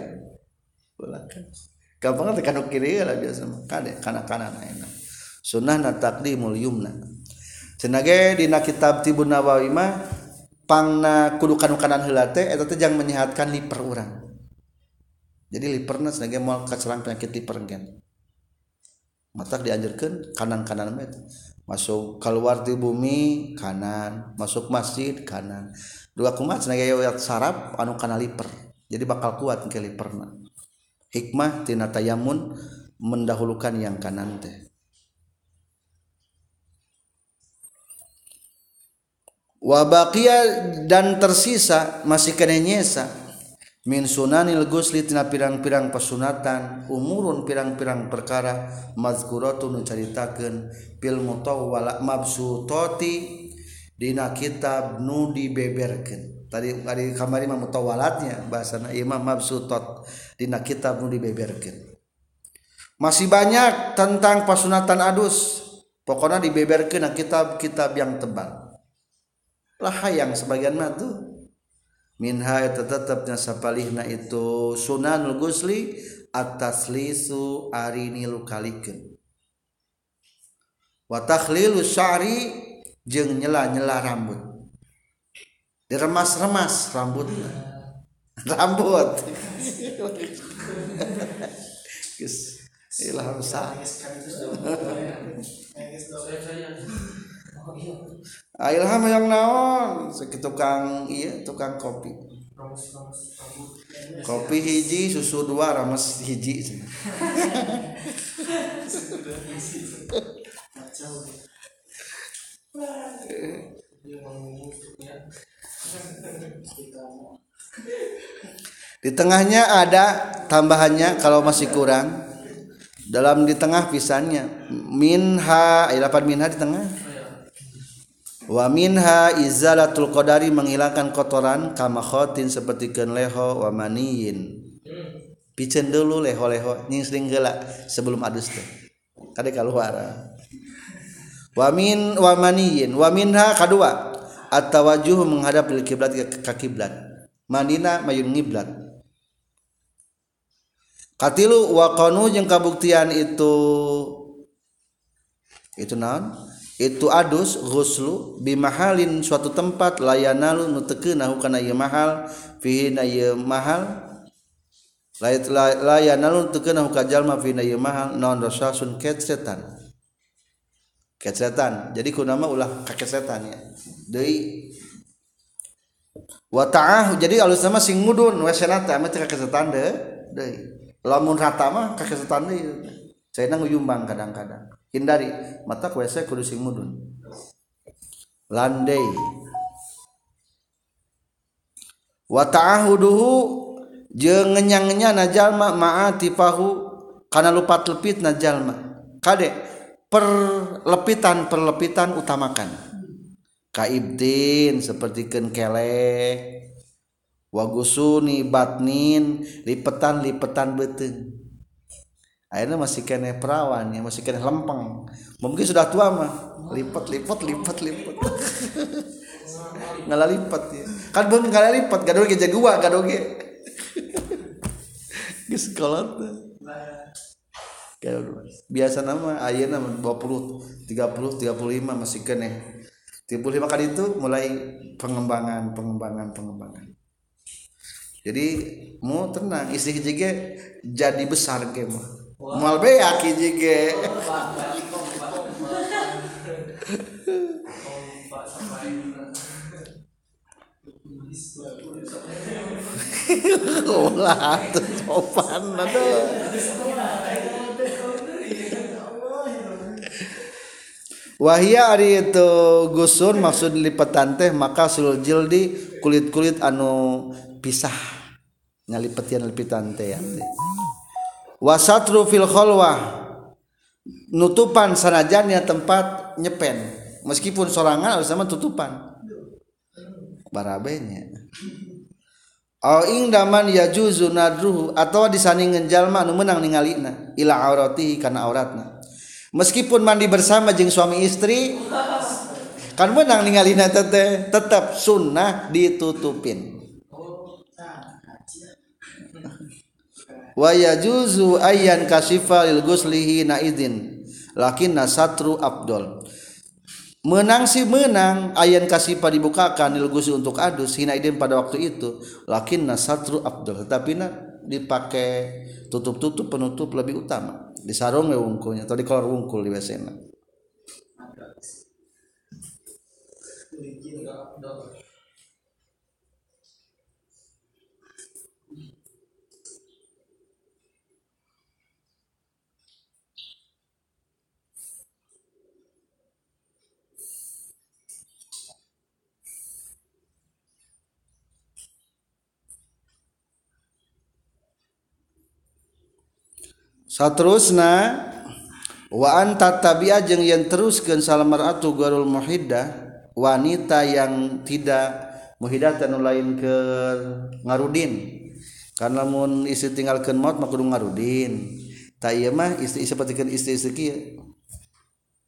belah kanan. gampang teh kana kiri lah biasa mah. Kade kana kanan enak. Sunnah na taqdimul yumna. Cenah ge dina kitab tibun nawawi mah pangna kudu kana kanan heula teh eta teh jang menyehatkan liver urang. Jadi liverna cenah ge moal kaserang penyakit liver engken matak dianjurkan kanan-kanan eta. Masuk keluar di bumi kanan. Masuk masjid kanan. Dua kumat cenah ge sarap anu kana liver jadi bakal kuat engke liverna hikmah tina tayamun mendahulukan yang kanan teh. Wabakia dan tersisa masih kena nyesa. Min sunanil gusli tina pirang-pirang pesunatan umurun pirang-pirang perkara mazkuratun caritakeun fil mutawwala mabsutati dina kitab nu dibeberkeun tadi tadi kamari mah mutawalatnya bahasana imam mabsutot dina kitab nu dibeberkeun. Masih banyak tentang pasunatan adus pokoknya dibeberkeun kitab-kitab yang tebal. Lah yang sebagian mah tuh. Minha eta tetepnya sapalihna itu sunanul gusli atas lisu arini lukalikeun wa takhlilu syari jeung nyela-nyela rambut. Diremas-remas rambutnya rambut. Ilham Ah, ilham yang naon? Sakit tukang iya tukang kopi. Kopi hiji susu dua rames hiji di tengahnya ada tambahannya kalau masih kurang. Dalam di tengah pisannya. Minha eh, dapat minha di tengah. Wa minha izalatul qadari menghilangkan kotoran kama khotin seperti ken leho wa maniyin. Piceun dulu leho-leho nying sering sebelum adus teh. Kade keluar wa min wa maniyin. Wa minha kadua atawajuh menghadap lil kiblat ke kiblat. Manina mayun ngiblat. Katilu wakonu jeung kabuktian itu itu naon? Itu adus ghuslu bimahalin suatu tempat layanalu nuteke nahu kana ieu mahal fihi na ieu mahal. Layanalu nuteke nahu ka jalma fihi na ieu mahal. Naon rasasun sun setan ketsetan ketsetan jadi kunama ulah kakesetan ya. Deui. Wa ta'ah jadi alus sama sing mudun. Wesenata mah teu kakesetan deui deui. Lamun rata mah kakesetan deui. Saya nguyumbang kadang-kadang. Hindari mata WC kudu sing mudun. Landai wa ta'ahuduhu jeung ngenyang-nya jalma ma'atifahu kana lupat lepit na jalma kade perlepitan perlepitan utamakan. Kaibdin seperti ken kelek wagusuni batnin lipetan lipetan beteng. Akhirnya masih kena perawan ya masih kena lempeng. Mungkin sudah tua mah. Lipat lipat lipat lipat ngalah lipat ya. Kan belum ngalah lipat gak doge jagoa gak doge geus kolot biasa nama ayah nama 20 30 35 masih kena 35 kali itu mulai pengembangan pengembangan pengembangan. Jadi mau tenang istri juga jadi besar game Mal beak ge. Ulah tuh sopan aduh. Wahia Ari itu gusun maksud lipetan teh maka sulul jildi kulit-kulit anu pisah. Nyalipetian lipetan teh ya. Wasatru fil khalwah nutupan sanajannya tempat nyepen. Meskipun sorangan harus sama tutupan. Barabenya. Au ing daman yajuzu nadruhu atau disandingan jalma anu menang ningalina ila aurati kana auratna. Meskipun mandi bersama jeng suami istri kan menang ningalina teteh tetap sunnah ditutupin. Wa yajuzu ayyan kasifa lil guslihi naidin lakin nasatru abdul menang sih menang ayan kasifa dibukakan lil gusli untuk adus hinaidin pada waktu itu lakin nasatru abdul tetapi na dipakai tutup-tutup penutup lebih utama di sarung ya wungkulnya atau di kolor wungkul di WC saterusna waan tatabia jeung yen teruskeun salamaratu garul muhiddah wanita yang tidak muhidah tanu lain ke ngarudin. Karena lamun istri tinggalkan maut mah kudu ngarudin. Tak iya mah istri sepertikan istri istri kia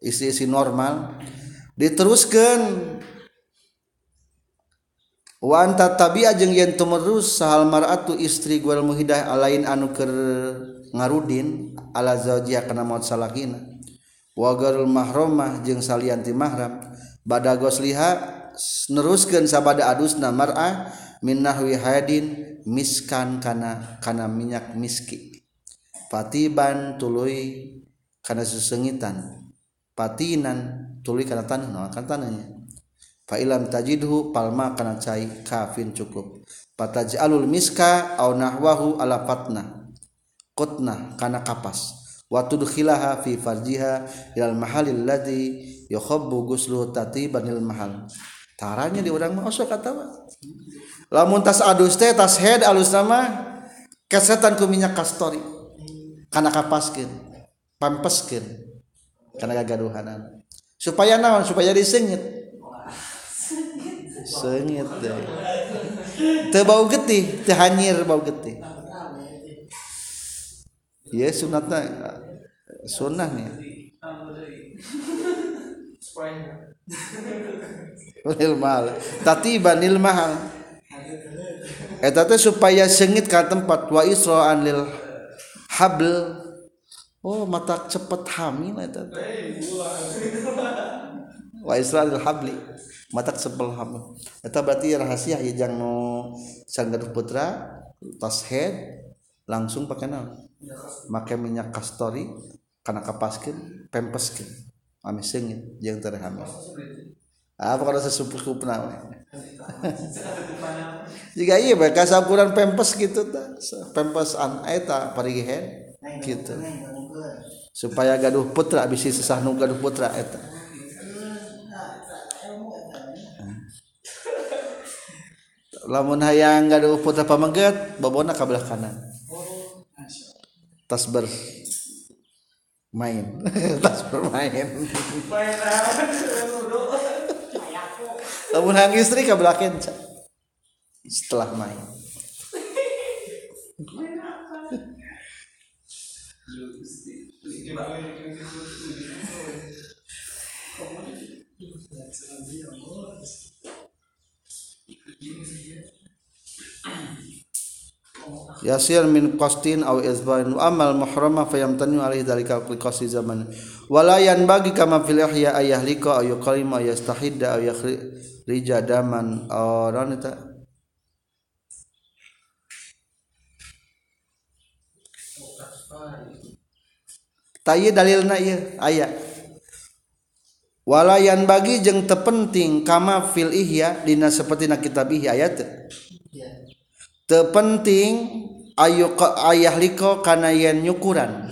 istri istri normal. Diteruskan wa anta tabi'a jeung yen tumerus sahal mar'atu istri gwal muhidah alain anu keur ngarudin ala zaujia kana maut salakina. Wa garul mahramah jeung salianti mahram. Bada gosliha neruskeun sabada adusna mar'ah min nahwi hadin miskan kana kana minyak miski. Patiban tuluy kana sesengitan patinan tuluy kana tanah naon kana tanahnya? Fa ilam tajidhu palma kana cai kafin cukup. Pataj'alul miska au nahwahu ala patna qutna kana kapas. Wa tudkhilaha fi farjiha ilal mahalil ladzi guslu tatibanil mahal. Taranya di urang mah osok katawa lamun tas adus teh tas head alus nama kesetan ku minyak kastori. Kana kapaskeun pampeskeun kana gagaduhanan. Supaya naon? Supaya disengit sengit. Deh teu bau getih teu hanyir bau getih ya sunatnya sunnah nih. Lil mahal. Tatiban lil mahal. Eta teh supaya sengit ka tempat. Wa isra'an lil habl. Oh mata cepet hamil eta wa isra'an lil habli. Mata cepet hamil. Eta berarti rahasia ya jangan sang gaduh putra tas head langsung pakai naon make minyak kastori karena kapaskin pempeskin. Ame sengit jeung teu hamil apa kalau sesepuh pernah jika iya bae kasapuran pempes gitu ta. Pempes an eta parigihen gitu. Supaya gaduh putra bisi susah nu gaduh putra eta lamun hayang gaduh putra pamengget babona kabelah kanan tas bermain. Tas bermain. Lamun hang istri ka belakin setelah main yasir min qastin aw izbarin wa amal muhrama fayamtanu alaihi dalika fi qasti zaman. Wala bagi kama fil ihya ayah lika aw yuqalima yastahidda aw yakhrija daman. Aranita Tayi dalilna ieu aya. Walayan bagi jeung tepenting kama fil ihya dina saperti na kitab ihya ayat tepenting ayu ayah liko kana yen nyukuran.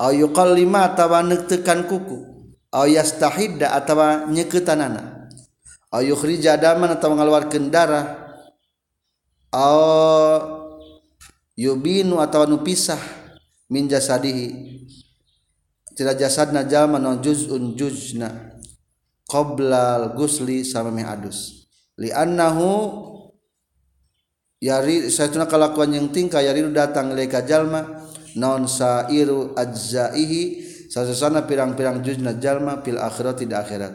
Ayu lima atawa nektekan kuku. Ayastahidda atawa nyeketanana ayu khrija daman atawa ngaluarkeun darah. Au yubinu atawa nupisah min jasadihi. Tidak jasadna jalma non juzun juzna. Qoblal gusli sama adus. Li annahu yari saytuna kalakuan yang tingkah yari datang leka jalma non sairu ajzaihi sasana pirang-pirang juzna jalma fil akhirat di akhirat.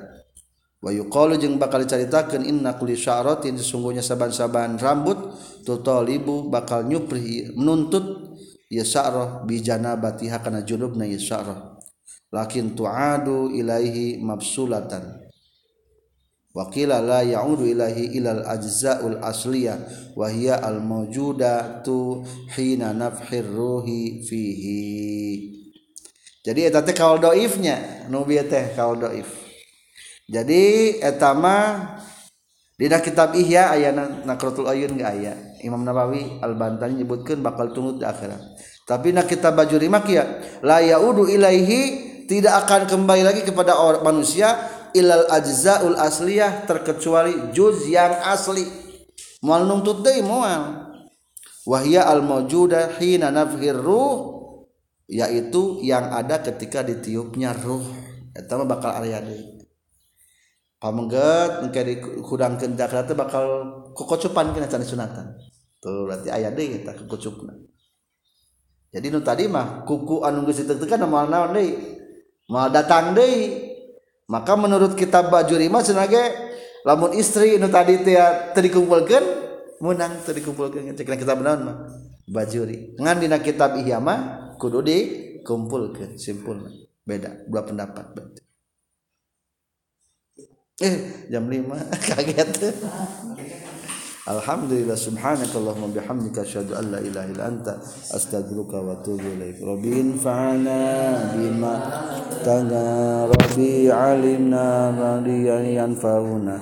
Wa yuqalu jeung bakal dicaritakeun inna kulli sya'ratin sesungguhnya saban-saban rambut tutalibu bakal nyupri menuntut ya sya'rah bi janabatiha kana junubna ya sya'rah. Lakin tu'adu ilaihi mabsulatan Wakila la ya'udu ilahi ilal ajza'ul asliyah wa hiya al mawjudatu hina nafhir ruhi fihi. Jadi eta teh kaul doifnya nu teh kaul doif. Jadi eta mah dina kitab ihya aya nakratul ayun ge aya. Imam Nawawi Al Bantani nyebutkeun bakal tunggu di akhirat. Tapi na kitab bajuri mah kieu la yaudu ilaihi tidak akan kembali lagi kepada orang manusia ilal ajzaul asliyah terkecuali juz yang asli. Moal nuntut deui moal wahya al maujuda hina nafhir ruh yaitu yang ada ketika ditiupnya ruh. Eta mah bakal aya deui. Pamengget engke dikudangkeun teh bakal kokocupan kena can sunatan. Tuh berarti aya deui eta kukucupna jadi nu tadi mah kuku anu geus ditekan moal naon deui? Moal datang deui maka menurut kitab bajurima ge lamun istri nu tadi teh tadi kumpulkan menang tadi kumpulkan cek kitab naon mah? Bajuri. Ngan dina kitab ihyama kudu dikumpulkan simpul beda dua pendapat berarti. Eh jam 5 kaget. Alhamdulillah subhanakallahumma bihamdika asyhadu an la ilaha illa anta astaghfiruka wa atubu ilaik rabbi infa'na bima tanga rabbi alimna radiyan yanfa'una